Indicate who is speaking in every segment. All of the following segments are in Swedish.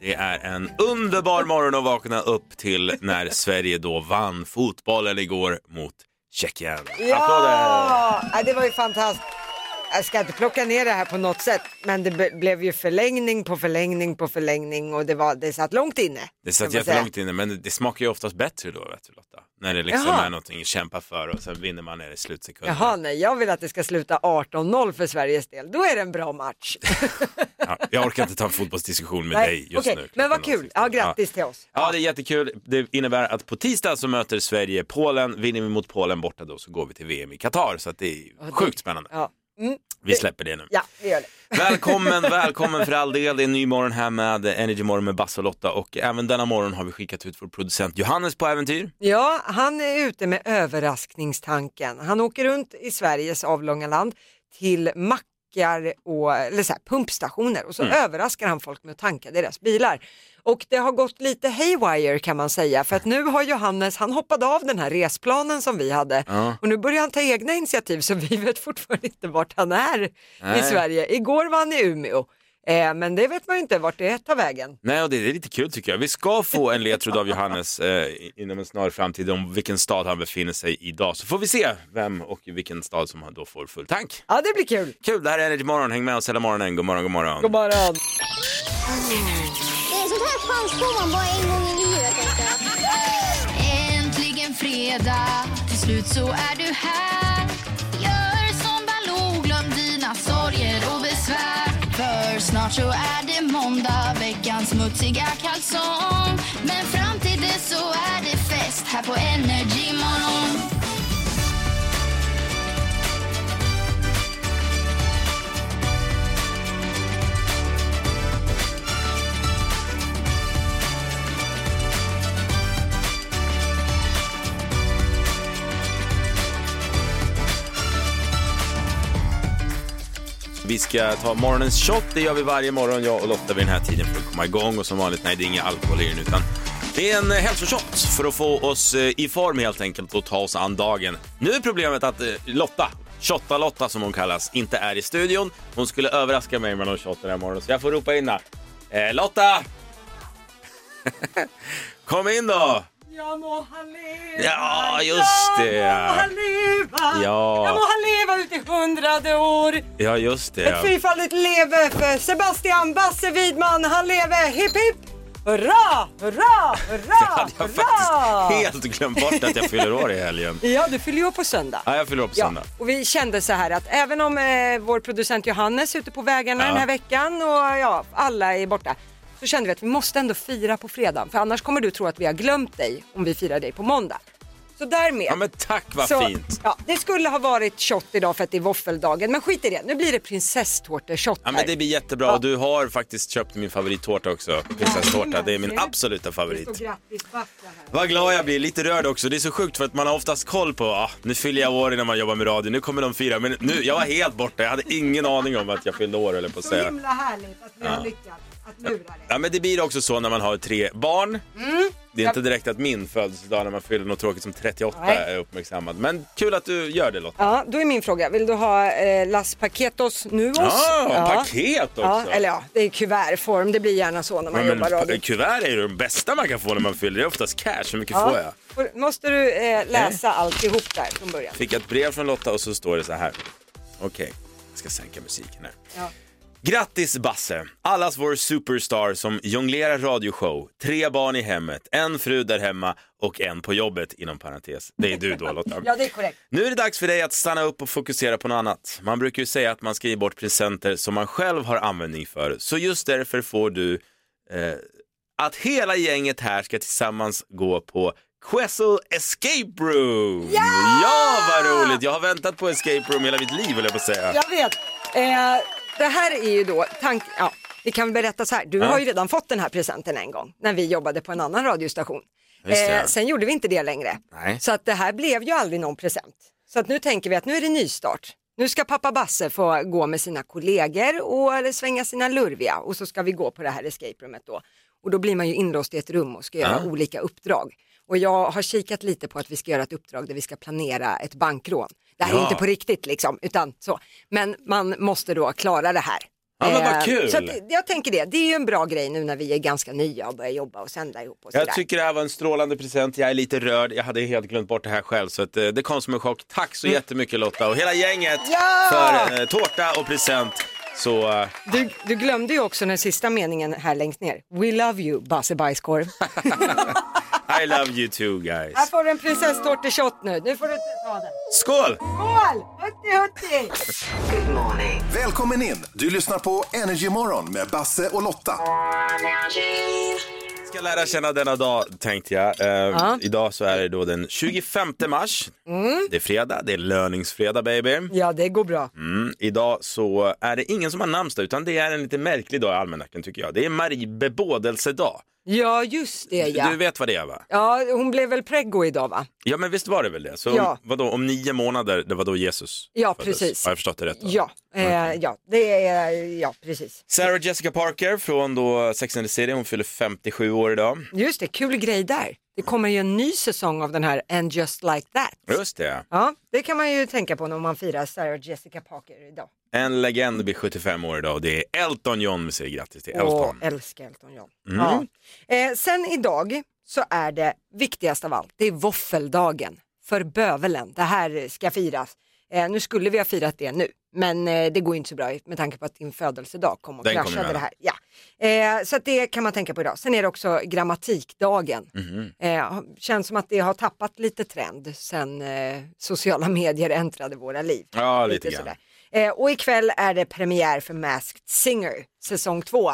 Speaker 1: Det är en underbar morgon att vakna upp till när Sverige då vann fotbollen igår mot Tjeckien. Applåder!
Speaker 2: Ja, det var ju fantastiskt. Jag ska inte plocka ner det här på något sätt, men det be- blev ju förlängning på förlängning på förlängning och det, var, det satt långt inne.
Speaker 1: Det satt jättelångt inne men det smakar ju oftast bättre då vet du Lotta. När det liksom
Speaker 2: Jaha.
Speaker 1: är någonting att kämpa för och sen vinner man när det är slutsekunder.
Speaker 2: Jaha, nej, jag vill att det ska sluta 18-0 för Sveriges del. Då är det en bra match.
Speaker 1: Ja, jag orkar inte ta en fotbollsdiskussion med
Speaker 2: Nej,
Speaker 1: dig just
Speaker 2: okej,
Speaker 1: nu.
Speaker 2: Men vad kul. Ja,
Speaker 1: 16.
Speaker 2: grattis till oss.
Speaker 1: Ja, det är jättekul. Det innebär att på tisdag så möter Sverige Polen. Vinner vi mot Polen borta då så går vi till VM i Qatar. Så det är sjukt spännande.
Speaker 2: Ja, mm,
Speaker 1: Vi släpper det nu.
Speaker 2: ja vi gör det.
Speaker 1: Välkommen, välkommen för all del. Det är en ny morgon här med Energy Morgon med Basse och Lotta och även denna morgon har vi skickat ut vår producent Johannes på äventyr.
Speaker 2: Ja, han är ute med överraskningstanken. Han åker runt i Sveriges avlånga land till mackar och eller så här, pumpstationer och så
Speaker 1: Mm.
Speaker 2: överraskar han folk med att tanka deras bilar. Och det har gått lite haywire kan man säga för att nu har Johannes, han hoppade av den här resplanen som vi hade
Speaker 1: Ja.
Speaker 2: och nu börjar han ta egna initiativ så vi vet fortfarande inte vart han är i
Speaker 1: Nej.
Speaker 2: Sverige. Igår var han i Umeå. Eh, men det vet man ju inte vart det tar vägen.
Speaker 1: Nej, och det är lite kul tycker jag. Vi ska få en ledtråd av Johannes eh, inom en snar framtid om vilken stad han befinner sig i idag. Så får vi se vem och i vilken stad som han då får full tank.
Speaker 2: Ja, det blir kul.
Speaker 1: Kul, det här är Energy Morgon. Häng med oss hela morgonen. God morgon, god morgon.
Speaker 2: God morgon.
Speaker 3: Det är sånt här chans får man bara en gång i livet tänkte jag.
Speaker 4: Äntligen fredag, till slut så är du här snart så är det måndag, veckans smutsiga kalsong. Men fram till dess så är det fest här på Energy Morgon
Speaker 1: Vi ska ta morgonens shot. Det gör vi varje morgon, jag och Lotta vid den här tiden för att komma igång. Och som vanligt, nej det är ingen alkohol i den utan det är en eh, hälsoshot för att få oss eh, i form helt enkelt och ta oss an dagen. Nu är problemet att eh, Lotta, Shotta-Lotta som hon kallas, inte är i studion. Hon skulle överraska mig med någon shot den här morgonen så jag får ropa in henne. Eh, Lotta! Kom in då!
Speaker 2: Ja må han leva,
Speaker 1: Ja, just det.
Speaker 2: Ja må han leva,
Speaker 1: Ja.
Speaker 2: ja må han leva ut i hundrade år.
Speaker 1: Ja, just det.
Speaker 2: Ett fyrfaldigt leve för Sebastian Basse Widman, han leve, hipp hipp! Hurra, hurra, hurra,
Speaker 1: hade jag
Speaker 2: hurra!
Speaker 1: faktiskt helt glömt bort att jag fyller år i helgen.
Speaker 2: Ja, du fyller ju år på söndag.
Speaker 1: Ja, jag fyller år på söndag.
Speaker 2: och vi kände så här att även om eh, vår producent Johannes är ute på vägarna
Speaker 1: Ja.
Speaker 2: den här veckan och ja, alla är borta så kände vi att vi måste ändå fira på fredag för annars kommer du tro att vi har glömt dig om vi firar dig på måndag. Så därmed.
Speaker 1: Ja, men tack vad
Speaker 2: så,
Speaker 1: fint.
Speaker 2: Ja, det skulle ha varit shot idag för att det är våffeldagen men skit i det, nu blir det prinsesstårteshot
Speaker 1: Ja, men det blir jättebra
Speaker 2: Ja.
Speaker 1: du har faktiskt köpt min favorittårta också, prinsesstårta. Det är min absoluta
Speaker 2: Det står
Speaker 1: favorit.
Speaker 2: grattis.
Speaker 1: Vad glad jag blir, lite rörd också. Det är så sjukt för att man har oftast koll på, ah, nu fyller jag år när man jobbar med radio, nu kommer de fira. Men nu, jag var helt borta, jag hade ingen aning om att jag fyllde år eller på att
Speaker 2: Så
Speaker 1: säga.
Speaker 2: himla härligt att vi har lyckats att lura dig.
Speaker 1: Ja men det blir också så när man har tre barn.
Speaker 2: Mm.
Speaker 1: Det är inte direkt att min födelsedag när man fyller något tråkigt som 38
Speaker 2: Nej.
Speaker 1: är uppmärksammad. Men kul att du gör det Lotta.
Speaker 2: Ja, då är min fråga, vill du ha eh, Las Paquetos Nuos?
Speaker 1: Ah, paket också!
Speaker 2: Ja, eller ja, det är kuvertform, det blir gärna så när man
Speaker 1: Ja, men
Speaker 2: jobbar radio.
Speaker 1: kuvert är ju det bästa man kan få när man fyller, det är oftast cash. Hur mycket
Speaker 2: Ja.
Speaker 1: får jag?
Speaker 2: Får- Måste du eh, läsa alltihop där från början?
Speaker 1: Fick ett brev från Lotta och så står det så här. Okej, jag ska sänka musiken här.
Speaker 2: Ja.
Speaker 1: Grattis Basse! Allas vår superstar som jonglerar radioshow, tre barn i hemmet, en fru där hemma och en på jobbet inom parentes. Det är du då Lotta.
Speaker 2: Ja, det är korrekt.
Speaker 1: Nu är det dags för dig att stanna upp och fokusera på något annat. Man brukar ju säga att man ska ge bort presenter som man själv har användning för. Så just därför får du eh, att hela gänget här ska tillsammans gå på Quessel Escape Room! Ja! ja, vad roligt! Jag har väntat på Escape Room hela mitt liv, höll jag på att säga.
Speaker 2: Jag vet. Eh, det här är ju då, tank, ja, vi kan berätta så här, du har ju redan fått den här presenten en gång när vi jobbade på en annan radiostation. Eh,
Speaker 1: Just det.
Speaker 2: sen gjorde vi inte det längre.
Speaker 1: Nej.
Speaker 2: Så att det här blev ju aldrig någon present. Så att nu tänker vi att nu är det nystart. Nu ska pappa Basse få gå med sina kollegor och svänga sina lurviga och så ska vi gå på det här escape roomet då. Och då blir man ju inlåst i ett rum och ska göra olika uppdrag. Och jag har kikat lite på att vi ska göra ett uppdrag där vi ska planera ett bankrån. Det här är
Speaker 1: Ja.
Speaker 2: inte på riktigt liksom, utan så. Men man måste då klara det här.
Speaker 1: Ja, men vad
Speaker 2: Eh,
Speaker 1: kul.
Speaker 2: Så att, jag tänker det, det är ju en bra grej nu när vi är ganska nya och börjar jobba och sända ihop och sådär.
Speaker 1: Jag tycker det här var en strålande present. Jag är lite rörd. Jag hade helt glömt bort det här själv. Så att, eh, det kom som en chock. Tack så jättemycket Lotta och hela gänget
Speaker 2: Mm. Ja!
Speaker 1: för eh, tårta och present. Så eh,
Speaker 2: Du, du glömde ju också den sista meningen här längst ner. We love you, Basse Bajskorv.
Speaker 1: I love you too guys.
Speaker 2: här får du en prinsesstårteshot nu. Nu får du ta den.
Speaker 1: Skål!
Speaker 2: Skål! Hutti hutti!
Speaker 5: Välkommen in! Du lyssnar på Energy Morgon med Basse och Lotta.
Speaker 1: ska lära känna denna dag tänkte jag. Eh, Idag så är det då den 25 mars.
Speaker 2: Mm.
Speaker 1: Det är fredag, det är löningsfredag baby.
Speaker 2: Ja, det går bra.
Speaker 1: Mm, idag så är det ingen som har namnsdag utan det är en lite märklig dag i almanackan tycker jag. Det är Marie bebådelsedag.
Speaker 2: Ja, just det ja.
Speaker 1: Du vet vad det är va?
Speaker 2: Ja, hon blev väl preggo idag va?
Speaker 1: Ja men visst var det väl det? Så
Speaker 2: Ja.
Speaker 1: om, vadå, om nio månader, det var då Jesus
Speaker 2: Ja,
Speaker 1: föddes.
Speaker 2: precis.
Speaker 1: Har jag förstått det rätt? Då?
Speaker 2: Ja, eh, ja, det är, ja precis.
Speaker 1: Sarah Jessica Parker från då Sex and the City, hon fyller 57 år idag.
Speaker 2: Just det, kul grej där. Det kommer ju en ny säsong av den här And just like that.
Speaker 1: Just det.
Speaker 2: Ja, det kan man ju tänka på när man firar Sarah Jessica Parker idag.
Speaker 1: En legend blir 75 år idag och det är Elton John vi säger grattis till.
Speaker 2: Åh,
Speaker 1: Elton.
Speaker 2: älskar Elton John. Ja. Eh, sen idag så är det viktigast av allt, det är våffeldagen för bövelen. Det här ska firas. Eh, nu skulle vi ha firat det nu, men eh, det går ju inte så bra med tanke på att din födelsedag kom och
Speaker 1: Den
Speaker 2: kraschade det
Speaker 1: emellan.
Speaker 2: här. Ja. Eh, så att det kan man tänka på idag. Sen är det också grammatikdagen.
Speaker 1: Mhm.
Speaker 2: Eh, känns som att det har tappat lite trend sen eh, sociala medier äntrade våra liv.
Speaker 1: Ja, lite grann.
Speaker 2: sådär. Eh, och ikväll är det premiär för Masked Singer, säsong två.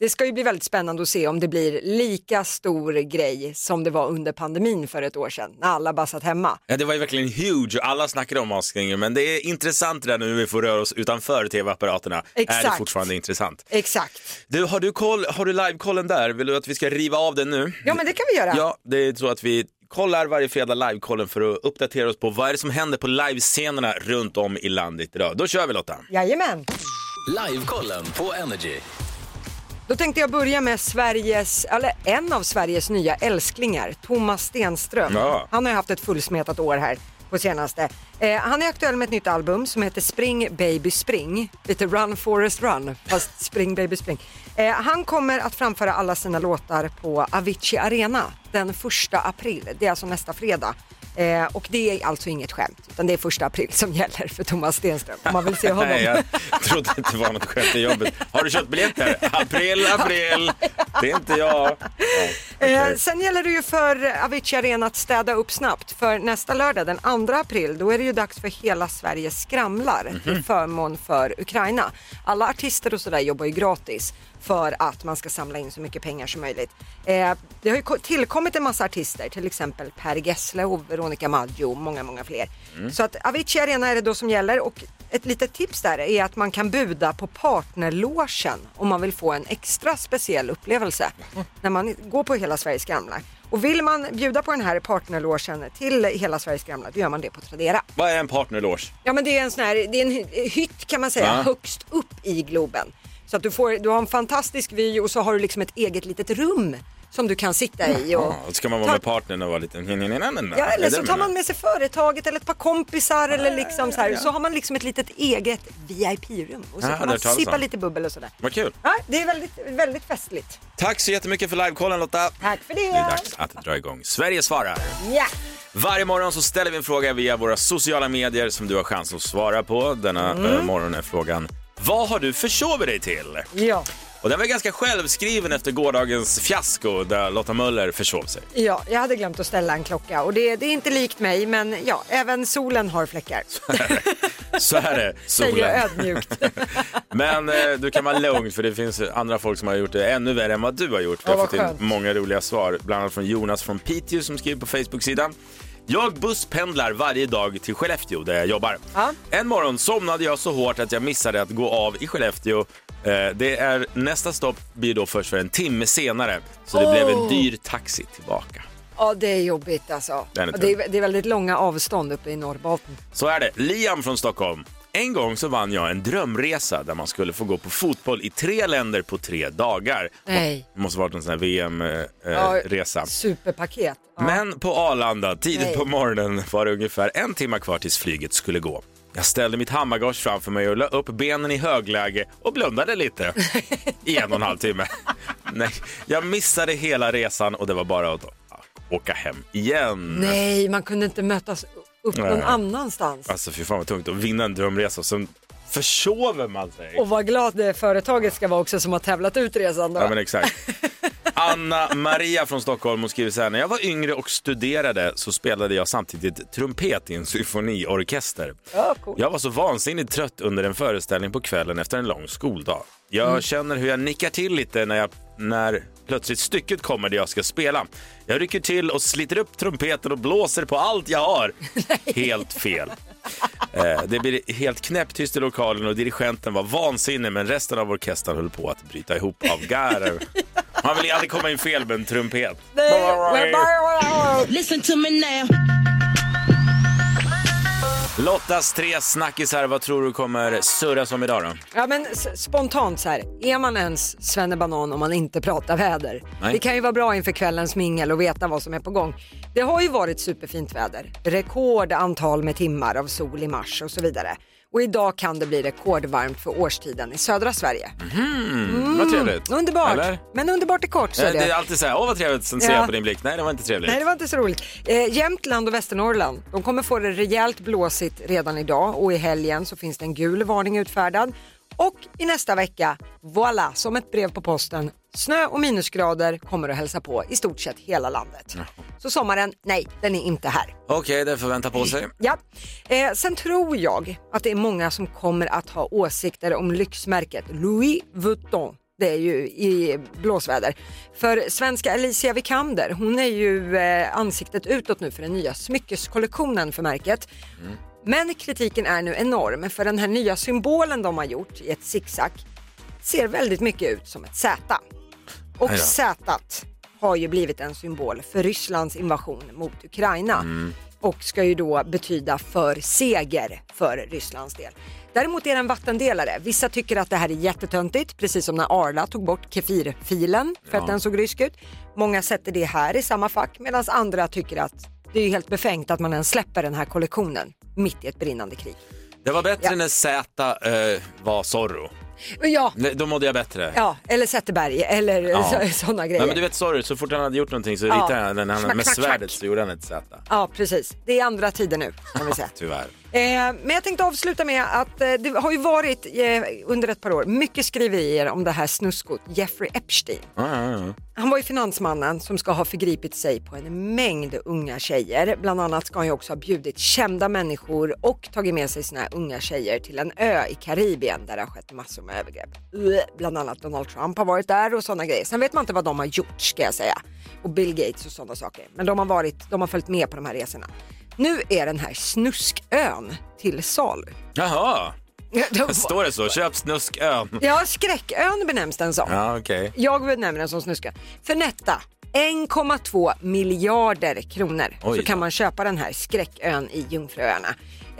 Speaker 2: Det ska ju bli väldigt spännande att se om det blir lika stor grej som det var under pandemin för ett år sedan när alla bara satt hemma.
Speaker 1: Ja, det var ju verkligen huge och alla snackade om Masked men det är intressant det där nu när vi får röra oss utanför tv-apparaterna. Är det
Speaker 2: Exakt.
Speaker 1: fortfarande intressant.
Speaker 2: Exakt.
Speaker 1: Du, har du, koll, har du live-kollen där? Vill du att vi ska riva av den nu?
Speaker 2: Ja men det kan vi göra.
Speaker 1: Ja, det är så att vi kollar varje fredag live-kollen för att uppdatera oss på vad är det som händer på livescenerna runt om i landet idag. Då kör vi Lotta.
Speaker 2: Jajamän.
Speaker 6: Livekollen på Energy.
Speaker 2: Då tänkte jag börja med Sveriges, eller en av Sveriges nya älsklingar, Thomas Stenström.
Speaker 1: Ja.
Speaker 2: Han har ju haft ett fullsmetat år här på senaste. Eh, han är aktuell med ett nytt album som heter Spring Baby Spring. Lite Run Forest Run, fast Spring Baby Spring. Eh, han kommer att framföra alla sina låtar på Avicii Arena den första april. Det är alltså nästa fredag. Eh, och det är alltså inget skämt, utan det är första april som gäller för Thomas Stenström om man vill se honom.
Speaker 1: Nej, jag trodde inte det var något skämt i jobbet. Har du köpt biljetter? April, april. Det är inte jag. Ja, okej.
Speaker 2: Eh, sen gäller det ju för Avicii Arena att städa upp snabbt för nästa lördag den 2 april då är det ju dags för Hela Sverige skramlar
Speaker 1: Mhm.
Speaker 2: till förmån för Ukraina. Alla artister och sådär jobbar ju gratis för att man ska samla in så mycket pengar som möjligt. Eh, det har ju ko- tillkommit en massa artister, till exempel Per Gessle och Veronica Maggio och många, många fler.
Speaker 1: Mm.
Speaker 2: Så att Avicii Arena är det då som gäller och ett litet tips där är att man kan buda på partnerlogen om man vill få en extra speciell upplevelse när man går på Hela Sverige skramlar. Och vill man bjuda på den här partnerlogen till Hela Sverige skramlar, då gör man det på Tradera.
Speaker 1: Vad är en partnerloge?
Speaker 2: Ja men det är en sån här, det är en hy- hytt kan man säga,
Speaker 1: Ja.
Speaker 2: högst upp i Globen. Så att du, får, du har en fantastisk vy och så har du liksom ett eget litet rum som du kan sitta i. Och
Speaker 1: Ja, ska man vara med partnern och vara lite...
Speaker 2: Ja, eller så tar man med sig företaget eller ett par kompisar eller liksom så här. Så har man liksom ett litet eget VIP-rum och så kan man sippa lite bubbel och sådär.
Speaker 1: Vad kul.
Speaker 2: Ja, det är väldigt, väldigt festligt.
Speaker 1: Tack så jättemycket för livekollen Lotta.
Speaker 2: Tack för
Speaker 1: Det är
Speaker 2: det.
Speaker 1: dags att dra igång Sverige svarar.
Speaker 2: Ja.
Speaker 1: Varje morgon så ställer vi en fråga via våra sociala medier som du har chans att svara på. Denna eh, morgon är frågan Vad har du försovit dig till?
Speaker 2: Ja.
Speaker 1: Och den var ganska självskriven efter gårdagens fiasko där Lotta Möller försov sig.
Speaker 2: ja, jag hade glömt att ställa en klocka och det, det är inte likt mig men ja, även solen har fläckar.
Speaker 1: Så är det,
Speaker 2: Säger jag
Speaker 1: solen.
Speaker 2: ödmjukt.
Speaker 1: Men eh, du kan vara lugn för det finns andra folk som har gjort det ännu värre än vad du har gjort. Vi har fått in många roliga svar, bland annat från Jonas från Piteå som skriver på Facebook-sidan. Jag busspendlar varje dag till Skellefteå där jag jobbar.
Speaker 2: Ja.
Speaker 1: En morgon somnade jag så hårt att jag missade att gå av i Skellefteå. Eh, Det är, nästa stopp blir då först för en timme senare, så det blev en dyr taxi tillbaka.
Speaker 2: Ja, det är jobbigt alltså.
Speaker 1: Den är
Speaker 2: Och det, är, det är väldigt långa avstånd uppe i Norrbotten.
Speaker 1: Så är det. Liam från Stockholm. En gång så vann jag en drömresa där man skulle få gå på fotboll i tre länder på tre dagar.
Speaker 2: Nej.
Speaker 1: Det måste varit en sån här
Speaker 2: Ja,
Speaker 1: VM-resa.
Speaker 2: Superpaket. Ja.
Speaker 1: Men på Arlanda, tidigt
Speaker 2: Nej.
Speaker 1: på morgonen, var det ungefär en timme kvar tills flyget skulle gå. Jag ställde mitt hammargage framför mig och la upp benen i högläge och blundade lite i en och en halv timme. Nej, jag missade hela resan och det var bara att åka hem igen.
Speaker 2: Nej, man kunde inte mötas upp någon
Speaker 1: Nej.
Speaker 2: annanstans.
Speaker 1: Alltså fy fan vad tungt att vinna en drömresa och sen försover man sig.
Speaker 2: Och vad glad det företaget ska vara också som har tävlat ut resan då.
Speaker 1: Ja men exakt. Anna Maria från Stockholm hon skriver så här, när jag var yngre och studerade så spelade jag samtidigt trumpet i en symfoniorkester.
Speaker 2: Ja, coolt.
Speaker 1: Jag var så vansinnigt trött under en föreställning på kvällen efter en lång skoldag. Jag
Speaker 2: Mm.
Speaker 1: känner hur jag nickar till lite när, jag, när plötsligt stycket kommer där jag ska spela. Jag rycker till och sliter upp trumpeten och blåser på allt jag har. Helt fel. Eh, det blir helt knäpptyst i lokalen och dirigenten var vansinnig men resten av orkestern höll på att bryta ihop av garv. Man vill aldrig komma in fel med en trumpet.
Speaker 7: Listen to me now.
Speaker 1: Lottas tre snackisar, vad tror du kommer surras om idag då?
Speaker 2: Ja men spontant så här, är man ens svennebanan om man inte pratar väder?
Speaker 1: Nej.
Speaker 2: Det kan ju vara bra inför kvällens mingel och veta vad som är på gång. Det har ju varit superfint väder, rekordantal med timmar av sol i mars och så vidare. Och idag kan det bli rekordvarmt för årstiden i södra Sverige.
Speaker 1: Vad trevligt.
Speaker 2: Underbart,
Speaker 1: Eller?
Speaker 2: men underbart är kort. Så är
Speaker 1: Det är
Speaker 2: det.
Speaker 1: alltid så här, åh vad trevligt, sen ser
Speaker 2: Ja.
Speaker 1: jag på din blick, nej det var inte trevligt.
Speaker 2: Nej, det var inte så roligt. Eh, Jämtland och Västernorrland, de kommer få det rejält blåsigt redan idag och i helgen så finns det en gul varning utfärdad. Och i nästa vecka, voilà, som ett brev på posten, snö och minusgrader kommer att hälsa på i stort sett hela landet. Så sommaren, nej, den är inte här.
Speaker 1: Okej, det får vänta på sig.
Speaker 2: Ja. Eh, sen tror jag att det är många som kommer att ha åsikter om lyxmärket Louis Vuitton. Det är ju i blåsväder. För svenska Alicia Vikander, hon är ju eh, ansiktet utåt nu för den nya smyckeskollektionen för märket. Men kritiken är nu enorm för den här nya symbolen de har gjort i ett zigzag ser väldigt mycket ut som ett Z. Och. Z har ju blivit en symbol för Rysslands invasion mot Ukraina och ska ju då betyda för seger för Rysslands del. Däremot är det en vattendelare. Vissa tycker att det här är jättetöntigt, precis som när Arla tog bort kefirfilen för att den såg rysk ut. Många sätter det här i samma fack medan andra tycker att det är helt befängt att man ens släpper den här kollektionen mitt i ett brinnande krig.
Speaker 1: Det var bättre
Speaker 2: Ja.
Speaker 1: när Z eh, var Zorro.
Speaker 2: Ja,
Speaker 1: Då mådde jag bättre.
Speaker 2: ja eller Zetterberg eller
Speaker 1: Ja.
Speaker 2: sådana grejer.
Speaker 1: Nej, men du vet Zorro, så fort han hade gjort någonting så
Speaker 2: Ja.
Speaker 1: han den, han
Speaker 2: Smack,
Speaker 1: med
Speaker 2: smack,
Speaker 1: svärdet
Speaker 2: smack.
Speaker 1: så gjorde han ett Z.
Speaker 2: Ja, precis. Det är andra tider nu, kan vi säga.
Speaker 1: Tyvärr.
Speaker 2: Eh, men jag tänkte avsluta med att eh, det har ju varit eh, under ett par år mycket skriverier om det här snuskot Jeffrey Epstein. Han var ju finansmannen som ska ha förgripit sig på en mängd unga tjejer. Bland annat ska han ju också ha bjudit kända människor och tagit med sig sina unga tjejer till en ö i Karibien där det har skett massor med övergrepp. Bland annat Donald Trump har varit där och sådana grejer. Sen vet man inte vad de har gjort ska jag säga. Och Bill Gates och sådana saker. Men de har, varit, de har följt med på de här resorna. Nu är den här snuskön till salu.
Speaker 1: Jaha, står det så? Köp snuskön.
Speaker 2: Ja, skräckön benämns den som.
Speaker 1: Ja, okej.
Speaker 2: Jag benämner den som snuskön. För netta 1,2 miljarder kronor
Speaker 1: Oj
Speaker 2: så
Speaker 1: då.
Speaker 2: kan man köpa den här skräckön i Jungfruöarna.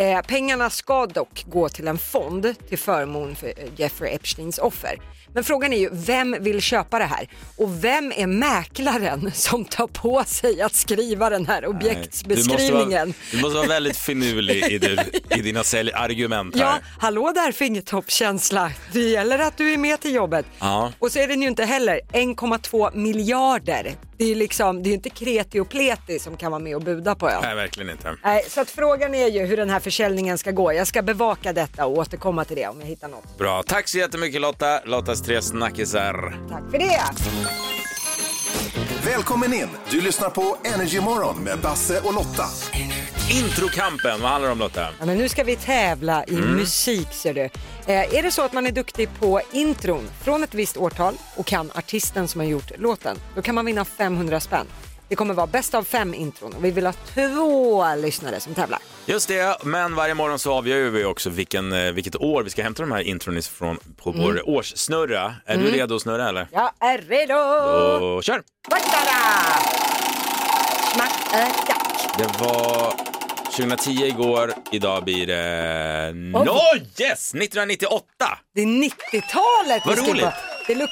Speaker 2: Eh, pengarna ska dock gå till en fond till förmån för eh, Jeffrey Epsteins offer. Men frågan är ju, vem vill köpa det här? Och vem är mäklaren som tar på sig att skriva den här
Speaker 1: Du måste, vara,
Speaker 2: objektsbeskrivningen?
Speaker 1: du måste vara väldigt finurlig i, din, i dina säljargument här.
Speaker 2: Ja, hallå där fingertoppskänsla. Det gäller att du är med till jobbet.
Speaker 1: Ja.
Speaker 2: Och så är den ju inte heller 1,2 miljarder. Det är ju liksom, det är inte kreti och pleti som kan vara med och buda på ön.
Speaker 1: Nej, verkligen inte.
Speaker 2: Nej, så att frågan är ju hur den här försäljningen ska gå. Jag ska bevaka detta och återkomma till det om jag hittar något.
Speaker 1: Bra, tack så jättemycket Lotta. Lottas tre snackisar.
Speaker 2: Tack för det.
Speaker 5: Välkommen in! Du lyssnar på Energy Morgon med Basse och Lotta.
Speaker 1: Introkampen, vad handlar det om Lotta?
Speaker 2: Ja, men nu ska vi tävla i
Speaker 1: Mm.
Speaker 2: musik ser du. Eh, är det så att man är duktig på intron från ett visst årtal och kan artisten som har gjort låten, då kan man vinna 500 spänn. Det kommer vara bäst av fem intron och vi vill ha två lyssnare som tävlar.
Speaker 1: Just det, men varje morgon så avgör vi också vilken, eh, vilket år vi ska hämta de här intron ifrån på
Speaker 2: Mm.
Speaker 1: vår årssnurra. Är du redo att snurra eller?
Speaker 2: Jag är redo!
Speaker 1: Och kör!
Speaker 2: Vaktara! Jack.
Speaker 1: Det var 2010 igår, idag blir det... No, yes! 1998!
Speaker 2: Det är 90-talet
Speaker 1: Vad roligt.
Speaker 2: Det luk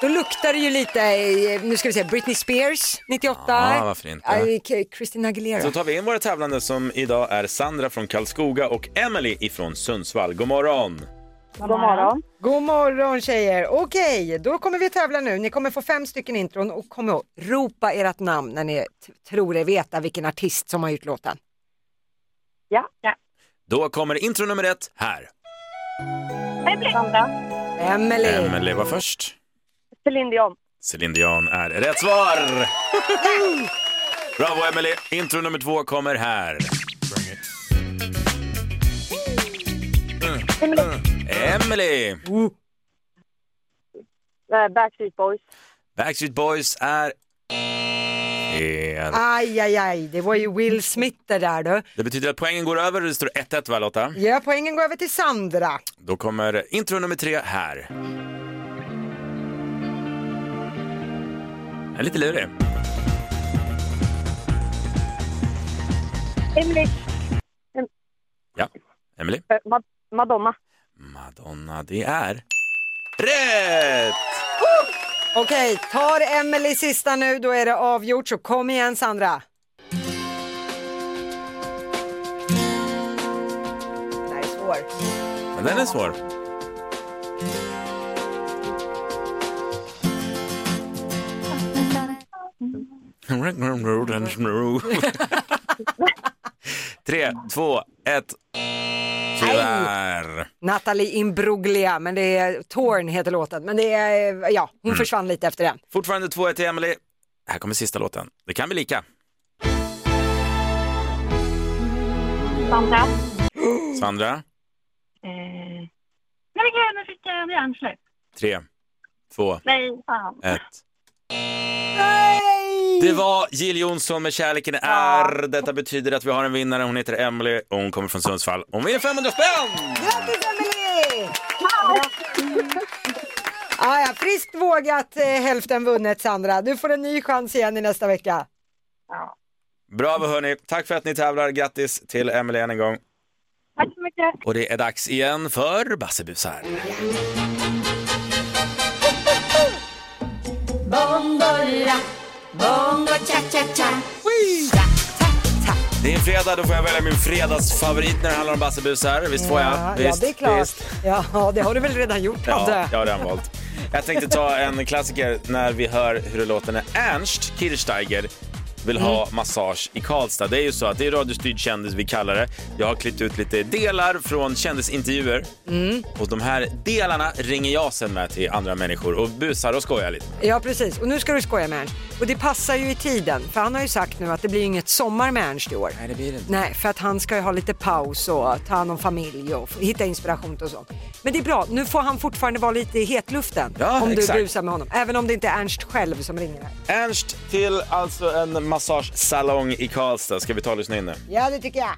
Speaker 2: Då luktar det ju lite, eh, nu ska vi se, Britney Spears 98.
Speaker 1: Ja, varför inte?
Speaker 2: Christina Aguilera.
Speaker 1: Så tar vi in våra tävlande som idag är Sandra från Karlskoga och Emily ifrån Sundsvall. God morgon!
Speaker 7: God morgon.
Speaker 2: God morgon tjejer! Okej, då kommer vi tävla nu. Ni kommer få fem stycken intron och kom ihåg, ropa ert namn när ni tror er veta vilken artist som har gjort låten.
Speaker 7: Ja. ja.
Speaker 1: Då kommer intro nummer ett här.
Speaker 7: Sandra.
Speaker 2: Emily.
Speaker 1: Emily var först.
Speaker 7: Céline Dion.
Speaker 1: Céline Dion är rätt svar! Bravo Emily! Intro nummer två kommer här. Emily!
Speaker 7: Eh, Backstreet Boys.
Speaker 1: Backstreet Boys är fel.
Speaker 2: Aj, aj, aj, det var ju Will Smith det där du.
Speaker 1: Det betyder att poängen går över det står 1-1 va Lotta?
Speaker 2: Ja, poängen går över till Sandra.
Speaker 1: Då kommer intro nummer tre här. Är lite lurig.
Speaker 7: Emily.
Speaker 1: Ja, Emily.
Speaker 7: Eh, Ma- Madonna.
Speaker 1: Madonna, det är rätt!
Speaker 2: Okej, tar Emily sista nu, då är det avgjort, så kom igen Sandra. Här är svår.
Speaker 1: Men den är svår. Tre, två, ett. Tyvärr.
Speaker 2: Natalie Imbruglia, men det är Torn heter låten, men det är, ja, hon
Speaker 1: Mm.
Speaker 2: försvann lite efter den.
Speaker 1: Fortfarande 2-1 till Emily. Här kommer sista låten. Det kan bli lika.
Speaker 7: Sandra.
Speaker 1: Sandra,
Speaker 7: Eh... Nej, men gud, nu fick jag hjärnsläpp.
Speaker 1: tre, två,
Speaker 7: Nej, fan.
Speaker 1: ett. Det var Jill Johnson med Kärleken är. Detta betyder att vi har en vinnare. Hon heter Emily och hon kommer från Sundsvall. Hon vinner 500 spänn!
Speaker 2: Grattis Emily! Ah, ja, friskt vågat, eh, hälften vunnet Sandra. Du får en ny chans igen i nästa vecka.
Speaker 1: Bravo hörni. Tack för att ni tävlar. Grattis till Emily än en gång.
Speaker 7: Tack så mycket.
Speaker 1: Och det är dags igen för Bassebusar. Det är fredag, då får jag välja min fredagsfavorit när det handlar om Bassebusar. Visst får jag?
Speaker 2: Ja,
Speaker 1: Visst,
Speaker 2: ja, det är klart.
Speaker 1: Visst.
Speaker 2: Ja, det har du väl redan gjort
Speaker 1: Ja,
Speaker 2: Adde?
Speaker 1: jag har redan valt. Jag tänkte ta en klassiker när vi hör hur det låter när Ernst Kirchsteiger vill ha
Speaker 2: Mm.
Speaker 1: massage i Karlstad. Det är ju så att det är radiostyrd kändis vi kallar det. Jag har klippt ut lite delar från kändisintervjuer
Speaker 2: Mm.
Speaker 1: och de här delarna ringer jag sen med till andra människor och busar och skojar lite.
Speaker 2: Ja precis, och nu ska du skoja med Ernst. Och det passar ju i tiden, för han har ju sagt nu att det blir inget sommar med Ernst i år.
Speaker 1: Nej, det blir det inte.
Speaker 2: Nej, för att han ska ju ha lite paus och ta hand om familj och f- hitta inspiration och så. Men det är bra, nu får han fortfarande vara lite i hetluften
Speaker 1: Ja,
Speaker 2: om
Speaker 1: exakt.
Speaker 2: du busar med honom. Även om det inte är Ernst själv som ringer här.
Speaker 1: Ernst till alltså en massagesalong i Karlstad. Ska vi ta och lyssna in nu?
Speaker 2: Ja, det tycker jag.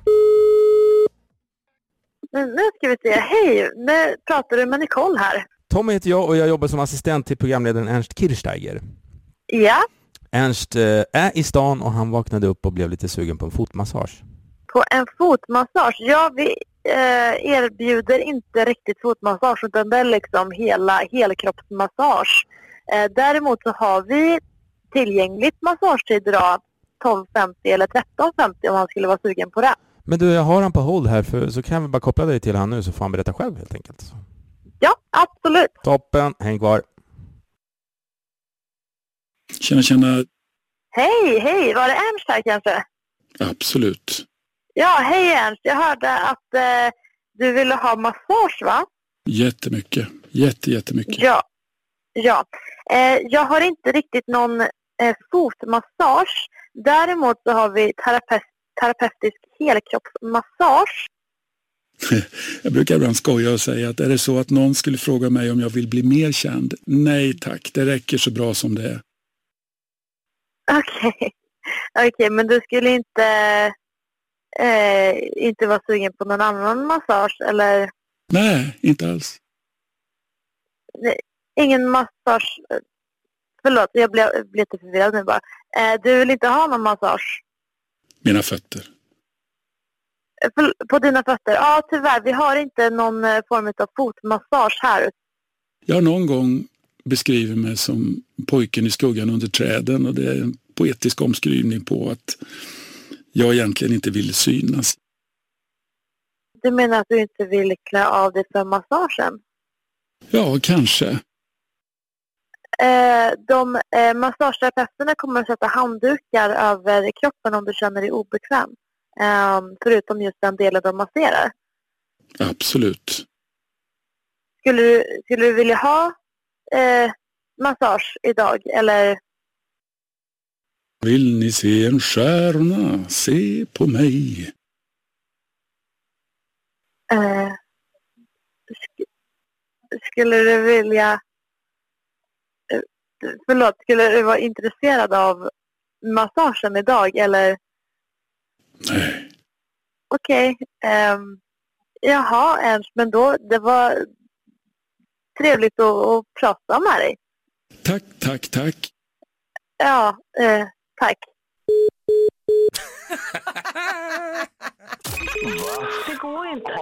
Speaker 7: Nu ska vi se. Hej, nu pratar du med Nicole här.
Speaker 8: Tommy heter jag och jag jobbar som assistent till programledaren Ernst Kirchsteiger.
Speaker 7: Ja,
Speaker 8: Ernst eh, är i stan och han vaknade upp och blev lite sugen på en fotmassage.
Speaker 7: på en fotmassage. Ja, vi eh, erbjuder inte riktigt fotmassage utan det är liksom hela helkroppsmassage. Eh, däremot så har vi tillgängligt massagetid idag 12.50 eller 13.50 om han skulle vara sugen på det.
Speaker 8: Men du, jag har han på hold här för, så kan vi bara koppla dig till han nu så får han berätta själv helt enkelt.
Speaker 7: Ja, absolut.
Speaker 8: Toppen, häng kvar.
Speaker 9: Tjena, tjena.
Speaker 7: Hej, hej, var det Ernst här kanske?
Speaker 9: Absolut.
Speaker 7: Ja, hej Ernst. Jag hörde att eh, du ville ha massage va?
Speaker 9: Jättemycket. Jätte, jättemycket.
Speaker 7: Ja. ja. Eh, jag har inte riktigt någon eh, fotmassage. Däremot så har vi terapeut, terapeutisk helkroppsmassage.
Speaker 9: Jag brukar ibland skoja och säga att är det så att någon skulle fråga mig om jag vill bli mer känd? Nej tack, det räcker så bra som det är.
Speaker 7: Okej, Okej, men du skulle inte, eh, inte vara sugen på någon annan massage eller
Speaker 9: Nej, inte alls.
Speaker 7: ingen massage? Förlåt, jag blev, blev lite förvirrad nu bara. Eh, du vill inte ha någon massage?
Speaker 9: Mina fötter.
Speaker 7: Eh, för- På dina fötter? Ja, tyvärr. Vi har inte någon eh, form av fotmassage här.
Speaker 9: Jag har någon gång beskriver mig som pojken i skuggan under träden och det är en poetisk omskrivning på att jag egentligen inte vill synas.
Speaker 7: Du menar att du inte vill klä av dig för massagen?
Speaker 9: Ja, kanske.
Speaker 7: Eh, de eh, massageterapeuterna kommer att sätta handdukar över kroppen om du känner dig obekväm. Eh, förutom just den delen de masserar.
Speaker 9: Absolut.
Speaker 7: Skulle du, skulle du vilja ha eh, massage idag eller?
Speaker 9: Vill ni se en stjärna, se på mig.
Speaker 7: Eh, sk skulle du vilja... Förlåt, skulle du vara intresserad av massagen idag eller?
Speaker 9: Nej.
Speaker 7: Okej. ehm, jaha, Ernst, men då, det var trevligt att, att prata med dig.
Speaker 9: Tack, tack, tack.
Speaker 7: Ja, eh, tack.
Speaker 3: Det går inte.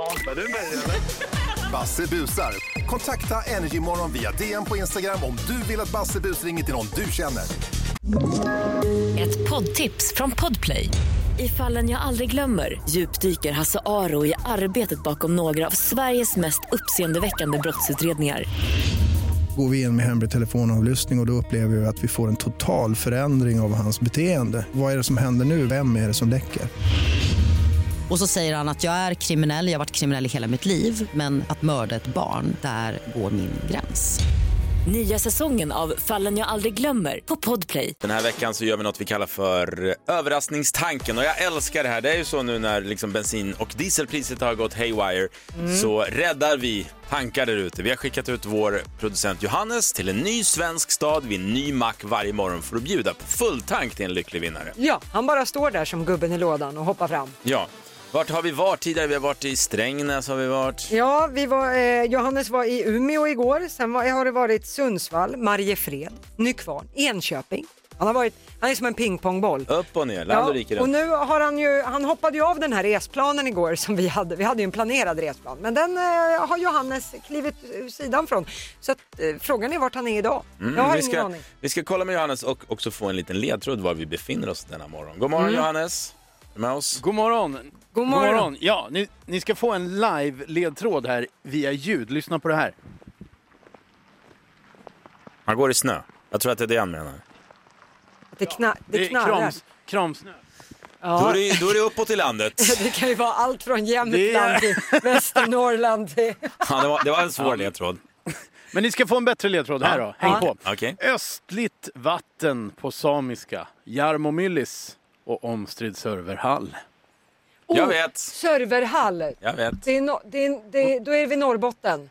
Speaker 5: Basse busar. Kontakta Energymorgon via DM på Instagram om du vill att Basse bus ringer till någon du känner.
Speaker 10: Ett poddtips från Podplay. I fallen jag aldrig glömmer djupdyker Hasse Aro i arbetet bakom några av Sveriges mest uppseendeväckande brottsutredningar.
Speaker 11: Går vi in med hemlig telefonavlyssning och, och då upplever vi att vi får en total förändring av hans beteende. Vad är det som händer nu? Vem är det som läcker?
Speaker 12: Och så säger han att jag är kriminell, jag har varit kriminell i hela mitt liv men att mörda ett barn, där går min gräns.
Speaker 10: Nya säsongen av Fallen jag aldrig glömmer på Podplay.
Speaker 1: Den här veckan så gör vi något vi kallar för överraskningstanken och jag älskar det här. Det är ju så nu när liksom bensin och dieselpriset har gått haywire
Speaker 2: Mm.
Speaker 1: så räddar vi tankar där ute. Vi har skickat ut vår producent Johannes till en ny svensk stad vid en ny mack varje morgon för att bjuda på full tank till en lycklig vinnare.
Speaker 2: Ja, han bara står där som gubben i lådan och hoppar fram.
Speaker 1: Ja, vart har vi varit tidigare? Vi har varit i Strängnäs har vi varit.
Speaker 2: Ja, vi var, eh, Johannes var i Umeå igår, sen var, har det varit Sundsvall, Mariefred, Nykvarn, Enköping. Han har varit, han är som en pingpongboll.
Speaker 1: Upp och ner, land och rike
Speaker 2: och nu har han ju, han hoppade ju av den här resplanen igår som vi hade. Vi hade ju en planerad resplan, men den eh, har Johannes klivit ur sidan från. Så att, eh, frågan är vart han är idag. Jag har
Speaker 1: Mm, vi,
Speaker 2: ingen
Speaker 1: ska,
Speaker 2: aning.
Speaker 1: vi ska kolla med Johannes och också få en liten ledtråd var vi befinner oss denna morgon. God morgon
Speaker 2: Mm.
Speaker 1: Johannes. Med oss?
Speaker 13: God morgon.
Speaker 2: God morgon.
Speaker 13: Ja, ni, ni ska få en live-ledtråd här via ljud. Lyssna på det här.
Speaker 1: Han går i snö. Jag tror att det är det han menar.
Speaker 2: Det, kna, det, knarrar.
Speaker 13: krams, kramsnö.
Speaker 2: Ja.
Speaker 1: Då, är det, då är det uppåt i landet.
Speaker 2: Det kan ju vara allt från Jämtland till Västernorrland.
Speaker 1: Ja, det, var, det var en svår ledtråd.
Speaker 13: Men ni ska få en bättre ledtråd här då. Häng
Speaker 2: Ja.
Speaker 13: på.
Speaker 1: Okej.
Speaker 13: Östligt vatten på samiska. Jarmomyllis och omstridd serverhall.
Speaker 1: Jag vet.
Speaker 2: Serverhall.
Speaker 1: Jag vet.
Speaker 2: Det är no, det är, det är, då är vi Norrbotten.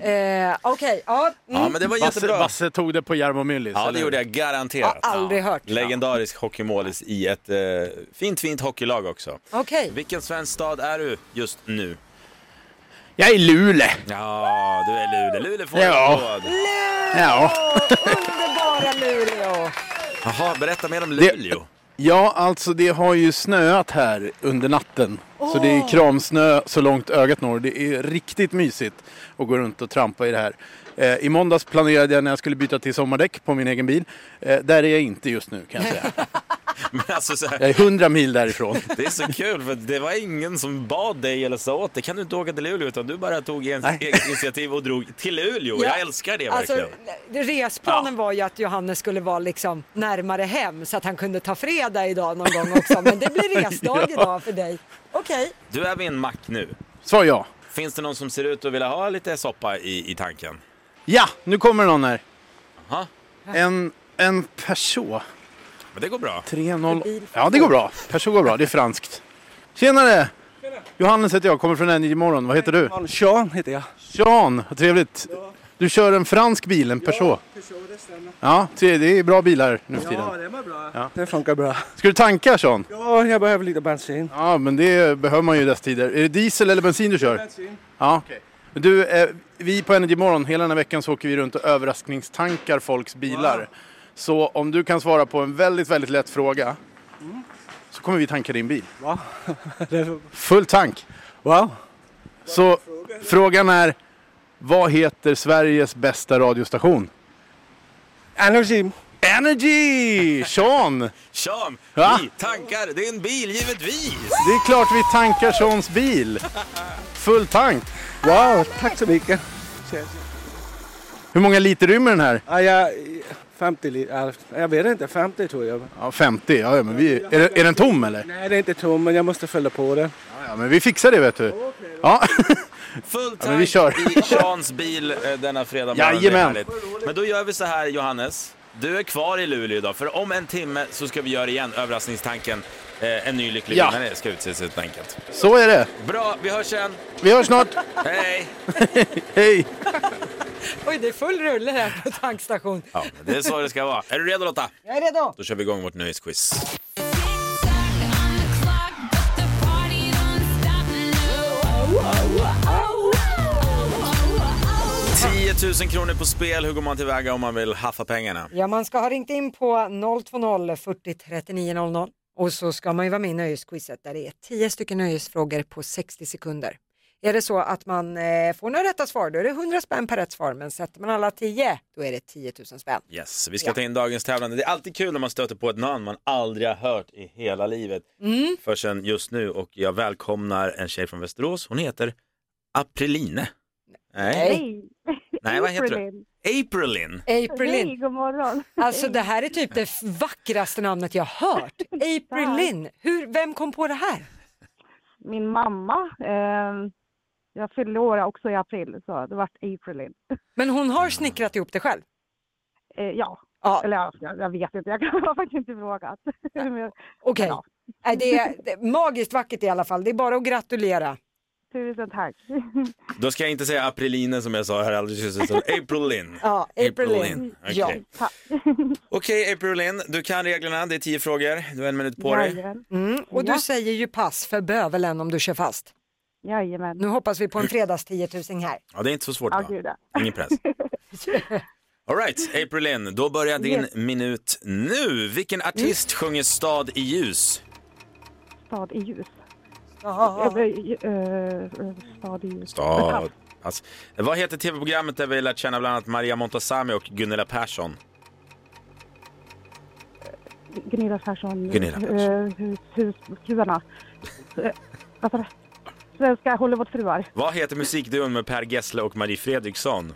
Speaker 2: Eh, Okej, ja. Mm.
Speaker 1: Ja, men det var jättebra.
Speaker 13: Basse tog det på Jarmomyllis.
Speaker 1: Ja, det
Speaker 13: eller?
Speaker 1: gjorde jag garanterat.
Speaker 2: Har aldrig hört.
Speaker 1: Legendarisk hockeymålis i ett eh, fint, fint hockeylag också.
Speaker 2: Okej.
Speaker 1: Vilken svensk stad är du just nu?
Speaker 13: Jag är Luleå.
Speaker 1: Ja, du är Luleå. Luleå får
Speaker 13: Ja.
Speaker 1: en applåd.
Speaker 13: Ja.
Speaker 2: Underbara Luleå.
Speaker 1: Jaha, berätta mer om
Speaker 13: Det-
Speaker 1: Luleå.
Speaker 13: Ja, alltså det har ju snöat här under natten. Så det är kramsnö så långt ögat når. Det är riktigt mysigt att gå runt och trampa i det här. Eh, I måndags planerade jag när jag skulle byta till sommardäck på min egen bil. Eh, där är jag inte just nu kan jag säga.
Speaker 1: Men alltså, så här,
Speaker 13: Jag är hundra mil därifrån.
Speaker 1: det är så kul för det var ingen som bad dig eller sa åt dig. Kan du inte åka till Luleå? Utan du bara tog en, initiativ och drog till Luleå.
Speaker 2: Ja.
Speaker 1: Jag älskar det
Speaker 2: Alltså,
Speaker 1: verkligen.
Speaker 2: resplanen var ju att Johannes skulle vara liksom närmare hem så att han kunde ta fredag idag någon gång också. Men det blir resdag
Speaker 13: Ja.
Speaker 2: idag för dig. Okej.
Speaker 1: Du är vid en mack nu.
Speaker 13: Svar ja.
Speaker 1: Finns det någon som ser ut att vilja ha lite soppa i, i tanken?
Speaker 13: Ja, nu kommer någon här.
Speaker 1: Aha.
Speaker 13: En, en Peugeot.
Speaker 1: Det går bra.
Speaker 13: 3.0. Ja, det går bra. Peugeot går bra. Det är franskt. Tjenare! Johannes heter jag, kommer från Energy Morgon. Vad heter du?
Speaker 14: Sean heter jag.
Speaker 13: Sean, vad trevligt. Du kör en fransk bil, en Peugeot. Ja, det det är bra bilar nu för tiden.
Speaker 14: det var bra.
Speaker 13: Ja.
Speaker 14: Det funkar bra.
Speaker 13: Ska du tanka Sean?
Speaker 14: Ja, jag behöver lite bensin.
Speaker 13: Ja, men det behöver man ju i dessa tider. Är det diesel eller bensin du kör?
Speaker 14: Bensin.
Speaker 13: Ja. Du, eh, vi på Energy Morgon, hela den här veckan så åker vi runt och överraskningstankar folks bilar. Så om du kan svara på en väldigt, väldigt lätt fråga så kommer vi tanka din bil.
Speaker 14: Va?
Speaker 13: Full tank.
Speaker 14: wow.
Speaker 13: Så frågan är, vad heter Sveriges bästa radiostation?
Speaker 14: Energy.
Speaker 13: Energy! Sean!
Speaker 1: Sean,
Speaker 13: Va?
Speaker 1: vi tankar din bil givetvis.
Speaker 13: Det är klart vi tankar Seans bil. Full tank.
Speaker 14: Wow, tack så mycket.
Speaker 13: Hur många liter rymmer den här?
Speaker 14: Ja, jag, 50 liter, jag vet inte, 50 tror jag.
Speaker 13: Ja, 50. Ja, ja, men vi, är, är den tom eller?
Speaker 14: Nej, det är inte tom, men jag måste fylla på det.
Speaker 13: Ja, ja, men vi fixar det vet du. Ja.
Speaker 1: Full
Speaker 13: Ja, men vi
Speaker 1: tank
Speaker 13: kör.
Speaker 1: i Seans bil eh, denna fredag morgon.
Speaker 13: Jajamän.
Speaker 1: Men då gör vi så här Johannes. Du är kvar i Luleå idag, för om en timme så ska vi göra igen överraskningstanken. Eh, en ny lycklig
Speaker 13: Ja.
Speaker 1: vinnare ska utses helt enkelt.
Speaker 13: Så är det.
Speaker 1: Bra, vi hörs sen.
Speaker 13: Vi hörs snart.
Speaker 1: Hej!
Speaker 13: Hej!
Speaker 2: Oj, det är full rulle här på tankstation.
Speaker 1: Ja, det är så det ska vara. Är du redo Lotta?
Speaker 2: Jag är redo.
Speaker 1: Då kör vi igång vårt nöjesquiz. 10 000 kronor på spel. Hur går man tillväga om man vill haffa pengarna?
Speaker 2: Ja, man ska ha ringt in på 020 40 39 00 och så ska man ju vara med i nöjesquizet där det är 10 stycken nöjesfrågor på 60 sekunder. Är det så att man eh, får några rätta svar då är det 100 spänn per rätt svar men sätter man alla 10 då är det 10 000 spänn.
Speaker 1: Yes, vi ska
Speaker 2: Ja.
Speaker 1: ta in dagens tävlande. Det är alltid kul när man stöter på ett namn man aldrig har hört i hela livet
Speaker 2: Mm.
Speaker 1: förrän just nu och jag välkomnar en tjej från Västerås. Hon heter Apriline. Nej,
Speaker 2: Nej.
Speaker 1: Nej vad heter du?
Speaker 15: Aprilin.
Speaker 1: Aprilin.
Speaker 2: Aprilin.
Speaker 15: Hej, god morgon.
Speaker 2: Alltså det här är typ det vackraste namnet jag har hört. Aprilin. Hur, vem kom på det här?
Speaker 15: Min mamma. Eh, jag fyllde år också i april, så det vart Aprilin.
Speaker 2: Men hon har snickrat ihop det själv?
Speaker 15: Eh, ja.
Speaker 2: Ja.
Speaker 15: eller ja, jag, jag vet inte, jag har faktiskt inte frågat.
Speaker 2: Okej.
Speaker 15: Ja.
Speaker 2: Nej, Det, är, det är magiskt vackert i alla fall. Det är bara att gratulera.
Speaker 15: Tusen tack.
Speaker 1: Då ska jag inte säga Apriline som jag sa här alldeles nyss, utan Aprilin.
Speaker 2: Ja, Aprilin.
Speaker 1: Okej,
Speaker 2: Ja.
Speaker 1: Okej, Aprilin, du kan reglerna. Det är tio frågor. Du har en minut på dig.
Speaker 2: Mm, och du
Speaker 15: Ja.
Speaker 2: säger ju pass för bövelen om du kör fast.
Speaker 15: Jajamän.
Speaker 2: Nu hoppas vi på en fredags 10 000 här.
Speaker 1: Ja, det är inte så svårt
Speaker 15: Ja,
Speaker 1: va?
Speaker 15: gud ja.
Speaker 1: Ingen press. All right, Aprilin, då börjar din
Speaker 15: Yes.
Speaker 1: minut nu. Vilken artist sjunger Stad i ljus?
Speaker 15: Stad i ljus.
Speaker 2: Ja.
Speaker 15: Eh, eh, Stad i ljus.
Speaker 1: Stad. Alltså, vad heter tv-programmet där vi lärt känna bland annat Maria Montazami och Gunilla Persson?
Speaker 15: Gunilla Persson.
Speaker 1: Gunilla Persson.
Speaker 15: Eh, hus, husfruarna. Eh, Vad? Svenska Hollywoodfruar.
Speaker 1: Vad heter musikduon med Per Gessle och Marie Fredriksson?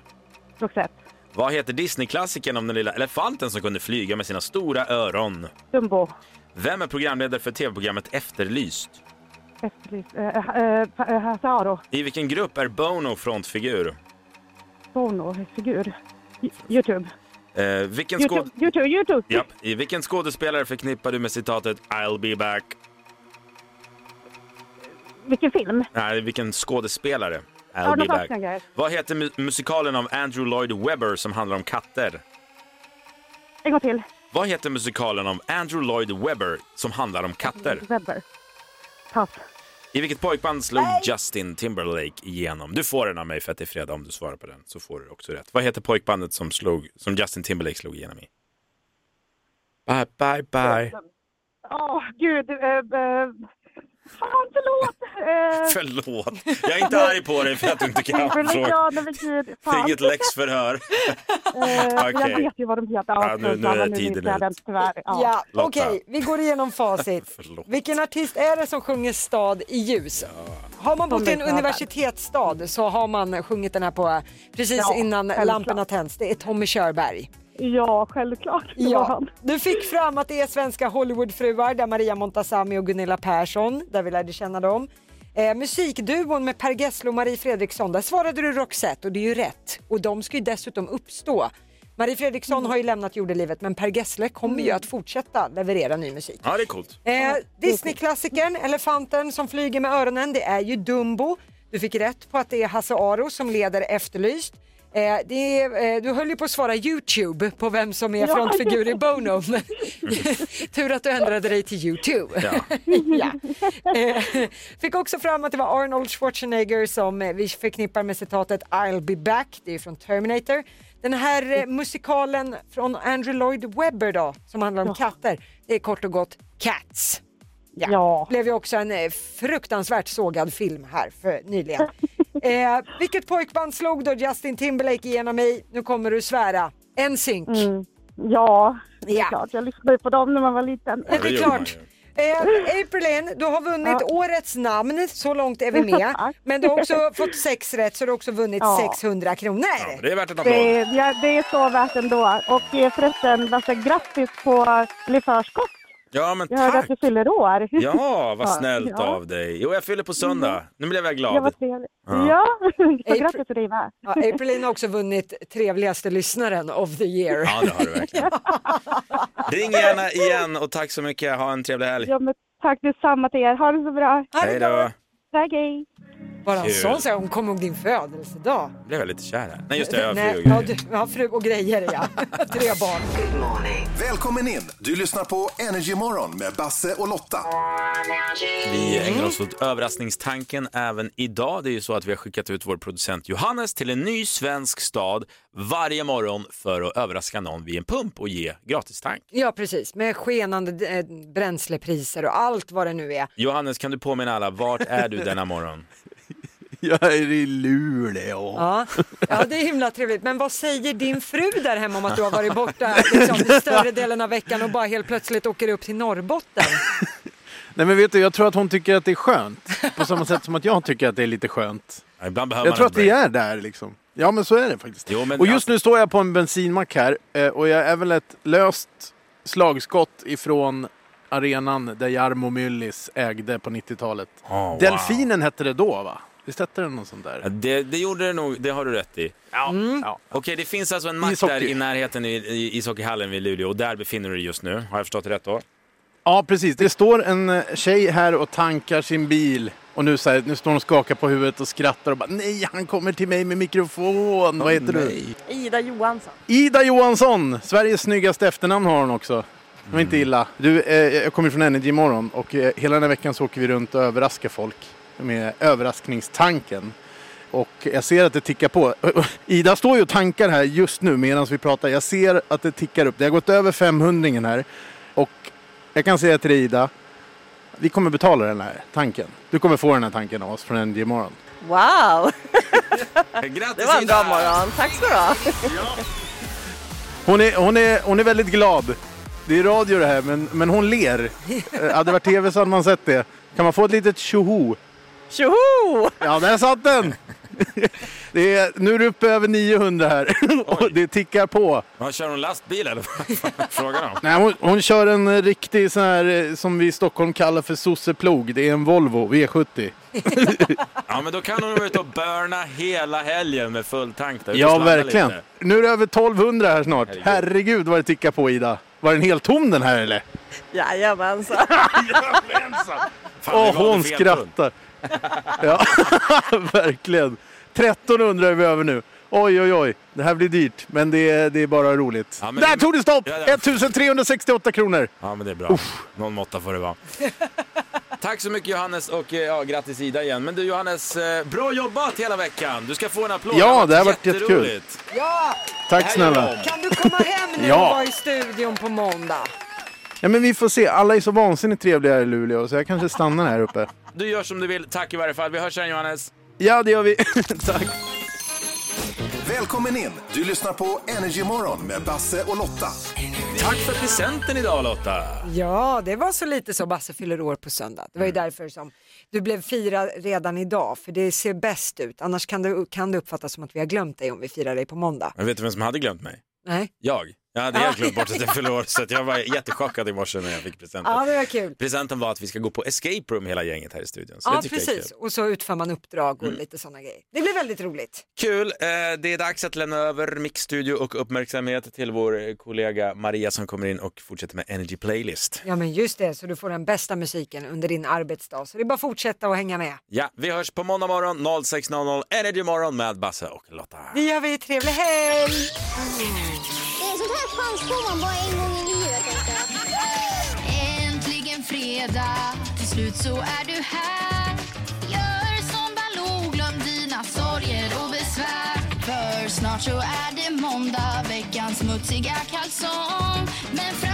Speaker 15: Roxette.
Speaker 1: Vad heter Disney-klassikern om den lilla elefanten som kunde flyga med sina stora öron?
Speaker 15: Dumbo.
Speaker 1: Vem är programledare för tv-programmet Efterlyst?
Speaker 15: Efterlyst. Eh, eh, eh, Aro.
Speaker 1: I vilken grupp är Bono frontfigur?
Speaker 15: Bono. Figur. Y- Youtube.
Speaker 1: Eh, vilken, skåd...
Speaker 15: Youtube. Youtube. Youtube.
Speaker 1: Japp. I vilken skådespelare förknippar du med citatet I'll be back?
Speaker 15: Vilken film?
Speaker 1: Nej, vilken skådespelare? I'll
Speaker 15: Arnold
Speaker 1: be back. Vad heter mu- musikalen av Andrew Lloyd Webber som handlar om katter?
Speaker 15: En gång till.
Speaker 1: Vad heter musikalen av Andrew Lloyd Webber som handlar om katter?
Speaker 15: Webber. Pass.
Speaker 1: I vilket pojkband slog Justin Timberlake igenom? Du får den av mig för att det är fredag om du svarar på den så får du också rätt. Vad heter pojkbandet som, slog, som Justin Timberlake slog igenom i? Bye, bye, bye.
Speaker 15: Åh, gud. Eh, eh, fan, förlåt. Eh,
Speaker 1: Förlåt, jag är inte arg på dig för att du inte kan fråga.
Speaker 15: ja, nej, men gud.
Speaker 1: Det är inget läxförhör.
Speaker 15: Eh,
Speaker 1: Okej.
Speaker 15: Jag vet ju vad de heter.
Speaker 1: Ja, nu- nu är tiden ut.
Speaker 15: den Tyvärr. Ja.
Speaker 2: Ja, okej, vi går igenom facit. Vilken artist är det som sjunger Stad i ljus? Har man bott i en universitetsstad så har man sjungit den här på precis
Speaker 15: Ja,
Speaker 2: innan lamporna tänds. Det är Tommy Körberg.
Speaker 15: Ja, självklart. Det
Speaker 2: Ja,
Speaker 15: han.
Speaker 2: du fick fram att det är svenska Hollywoodfruar där Maria Montazami och Gunilla Persson, där vi lärde känna dem. Eh, musikduon med Per Gessle och Marie Fredriksson, där svarade du Roxette och det är ju rätt. Och de ska ju dessutom uppstå. Marie Fredriksson
Speaker 15: Mm.
Speaker 2: har ju lämnat jordelivet men Per Gessle kommer ju att fortsätta leverera ny musik.
Speaker 1: Ja, det är coolt.
Speaker 2: Eh, Disneyklassikern, elefanten som flyger med öronen, det är ju Dumbo. Du fick rätt på att det är Hasse Aro som leder Efterlyst. Eh, det är, eh, du höll ju på att svara Youtube på vem som är
Speaker 15: Ja.
Speaker 2: frontfigur i Bono. Men tur att du ändrade dig till Youtube.
Speaker 1: Ja.
Speaker 2: ja. eh, fick också fram att det var Arnold Schwarzenegger som eh, vi förknippar med citatet I'll be back, det är från Terminator. Den här eh, musikalen från Andrew Lloyd Webber då, som handlar om katter, det är kort och gott Cats. Ja.
Speaker 15: Ja.
Speaker 2: Blev ju också en eh, fruktansvärt sågad film här för nyligen. eh, vilket pojkband slog då Justin Timberlake igenom i? Nu kommer du svära. NSYNC.
Speaker 15: Mm. Ja, det är
Speaker 2: Ja.
Speaker 15: klart. Jag lyssnade på dem när man var liten.
Speaker 2: Men det är klart. Eh, April, du har vunnit årets namn, så långt är vi med. Men du har också fått sex rätt så du har också vunnit
Speaker 15: Ja.
Speaker 2: 600 kronor.
Speaker 1: Det är värt en applåd.
Speaker 15: Det, ja, det är så värt ändå. Och eh, förresten, Lasse, grattis på eller förskott.
Speaker 1: Ja, men
Speaker 15: Jag hörde att
Speaker 1: tack.
Speaker 15: du fyller år.
Speaker 1: Ja, vad
Speaker 15: Ja,
Speaker 1: snällt
Speaker 15: ja.
Speaker 1: av dig. Jo, jag fyller på söndag. Nu blev jag
Speaker 15: Ja,
Speaker 1: glad.
Speaker 15: trevligt.
Speaker 1: Ja.
Speaker 15: Ja, så grattis till dig med.
Speaker 2: Ja, April har också vunnit trevligaste lyssnaren of the year.
Speaker 1: Ja, det har du verkligen. Ring gärna igen och tack så mycket. Ha en trevlig helg.
Speaker 15: Ja, men tack detsamma till er. Ha det så bra.
Speaker 1: Hej då.
Speaker 15: Tack, hej.
Speaker 2: Bara en
Speaker 1: Kul.
Speaker 2: sån sak, hon kommer ihåg din födelsedag.
Speaker 1: Nu blev jag lite kär här. Nej, just det. Jag har
Speaker 2: Nej,
Speaker 1: fru och
Speaker 2: ja,
Speaker 1: grejer.
Speaker 2: du har fru och grejer ja. Tre barn.
Speaker 5: Välkommen in! Du lyssnar på Energy Morgon med Basse och Lotta.
Speaker 1: Vi ägnar oss åt överraskningstanken även idag. Det är ju så att vi har skickat ut vår producent Johannes till en ny svensk stad varje morgon för att överraska någon vid en pump och ge gratistank.
Speaker 2: Ja precis, med skenande eh, bränslepriser och allt vad det nu är.
Speaker 1: Johannes, kan du påminna alla, vart är du denna morgon?
Speaker 13: Jag är i Luleå.
Speaker 2: Ja, ja, det är himla trevligt. Men vad säger din fru där hemma om att du har varit borta liksom, större delen av veckan och bara helt plötsligt åker upp till Norrbotten?
Speaker 13: Nej men vet du, jag tror att hon tycker att det är skönt. På samma sätt som att jag tycker att det är lite skönt.
Speaker 1: Ja, ibland behöver
Speaker 13: Jag
Speaker 1: man
Speaker 13: tror att vi
Speaker 1: break.
Speaker 13: är där liksom. Ja men så är det faktiskt.
Speaker 1: Jo, men
Speaker 13: och just nu står jag på en bensinmack här eh, och jag är väl ett löst slagskott ifrån arenan där Jarmo Myllys ägde på 90-talet.
Speaker 1: Oh, wow.
Speaker 13: Delfinen hette det då va? Visst hette den något sånt där?
Speaker 1: Ja, Det, det gjorde det nog, det har du rätt i.
Speaker 13: Ja. ja.
Speaker 1: Okej, det finns alltså en mack
Speaker 13: Ishockey.
Speaker 1: där i närheten i, i ishockeyhallen vid Luleå och där befinner du dig just nu. Har jag förstått det rätt då?
Speaker 13: Ja, precis. Det står en eh, tjej här och tankar sin bil. Och nu, så här, nu står hon och skakar på huvudet och skrattar och bara nej, han kommer till mig med mikrofon. Vad heter du?
Speaker 16: Ida Johansson.
Speaker 13: Ida Johansson! Sveriges snyggaste efternamn har hon också. Det var inte illa. Du, eh, jag kommer från Energy imorgon och eh, hela den här veckan så åker vi runt och överraskar folk med överraskningstanken. Och jag ser att det tickar på. Ida står ju och tankar här just nu medan vi pratar. Jag ser att det tickar upp. Det har gått över 500 här. Och jag kan säga till dig Ida, vi kommer betala den här tanken. Du kommer få den här tanken av oss från Energy imorgon.
Speaker 16: Wow!
Speaker 1: Grattis
Speaker 16: Det var en
Speaker 1: Ida!
Speaker 16: bra morgon. Tack så du ha.
Speaker 13: Hon är, hon, är, hon är väldigt glad. Det är radio det här, men, men hon ler. Eh, Hade det varit tv så hade man sett det. Kan man få ett litet tjoho?
Speaker 16: Tjoho!
Speaker 13: Ja, där satt den! Det är, nu är det uppe över 900 här och det tickar på.
Speaker 1: Ja, kör hon lastbil eller? Frågan om.
Speaker 13: Nej, hon, hon kör en eh, riktig sån här eh, som vi i Stockholm kallar för sosseplog. Det är en Volvo V70.
Speaker 1: Ja, men då kan hon vara ute och burna hela helgen med full tank där.
Speaker 13: Ja, verkligen.
Speaker 1: lite.
Speaker 13: Nu är det över 1200 här snart.
Speaker 1: Herregud.
Speaker 13: Herregud vad det tickar på Ida. Var den helt tom den här eller?
Speaker 16: Jajamensan.
Speaker 1: Fan,
Speaker 13: Åh,
Speaker 1: vi valde
Speaker 13: hon skrattar. Ja, verkligen. 1300 är vi över nu. Oj, oj, oj. Det här blir dyrt, men det är, det är bara roligt.
Speaker 1: Ja, men
Speaker 13: Där
Speaker 1: det-
Speaker 13: tog det stopp!
Speaker 1: Ja, ja.
Speaker 13: 1368 kronor.
Speaker 1: Ja, men det är bra. Någon måtta får det vara. Tack så mycket Johannes och eh, ja, grattis Ida igen. Men du Johannes, eh, bra jobbat hela veckan. Du ska få en applåd.
Speaker 13: Ja, det har varit
Speaker 1: jätteroligt.
Speaker 2: Ja,
Speaker 13: Tack snälla.
Speaker 2: kan du komma hem nu
Speaker 13: Ja.
Speaker 2: och vara i studion på måndag?
Speaker 13: Ja, men vi får se. Alla är så vansinnigt trevliga här i Luleå, så jag kanske stannar här uppe.
Speaker 1: Du gör som du vill. Tack i varje fall. Vi hörs sen Johannes.
Speaker 13: Ja, det gör vi. Tack.
Speaker 5: Välkommen in! Du lyssnar på Energy Morgon med Basse och Lotta.
Speaker 1: Tack för presenten idag Lotta.
Speaker 2: Ja, det var så lite så Basse fyller år på söndag. Det var ju
Speaker 1: Mm.
Speaker 2: därför som du blev firad redan idag, för det ser bäst ut. Annars kan det, kan det uppfattas som att vi har glömt dig om vi firar dig på måndag.
Speaker 1: Men vet du vem som hade glömt mig?
Speaker 2: Nej.
Speaker 1: Jag. Jag hade helt glömt bort att jag fyller år så att jag var jättechockad i morse när jag fick presenten.
Speaker 2: Ja, det var kul.
Speaker 1: Presenten var att vi ska gå på escape room hela gänget här i studion. Så
Speaker 2: Ja, precis. Och så utför man uppdrag och
Speaker 1: Mm.
Speaker 2: lite sådana grejer. Det blir väldigt roligt.
Speaker 1: Kul! Eh, Det är dags att lämna över mixstudio och uppmärksamhet till vår kollega Maria som kommer in och fortsätter med Energy Playlist.
Speaker 2: Ja, men just det, så du får den bästa musiken under din arbetsdag. Så det är bara att fortsätta och hänga med.
Speaker 1: Ja, vi hörs på måndag morgon 06.00 Energy morgon med Basse och Lotta.
Speaker 2: Det gör vi. Trevlig helg!
Speaker 3: Sånt här chans får man bara en gång i livet.
Speaker 4: Äntligen fredag, till slut så är du här. Gör som Baloo, glöm dina sorger och besvär. För snart så är det måndag, veckans smutsiga kalsong. Men fram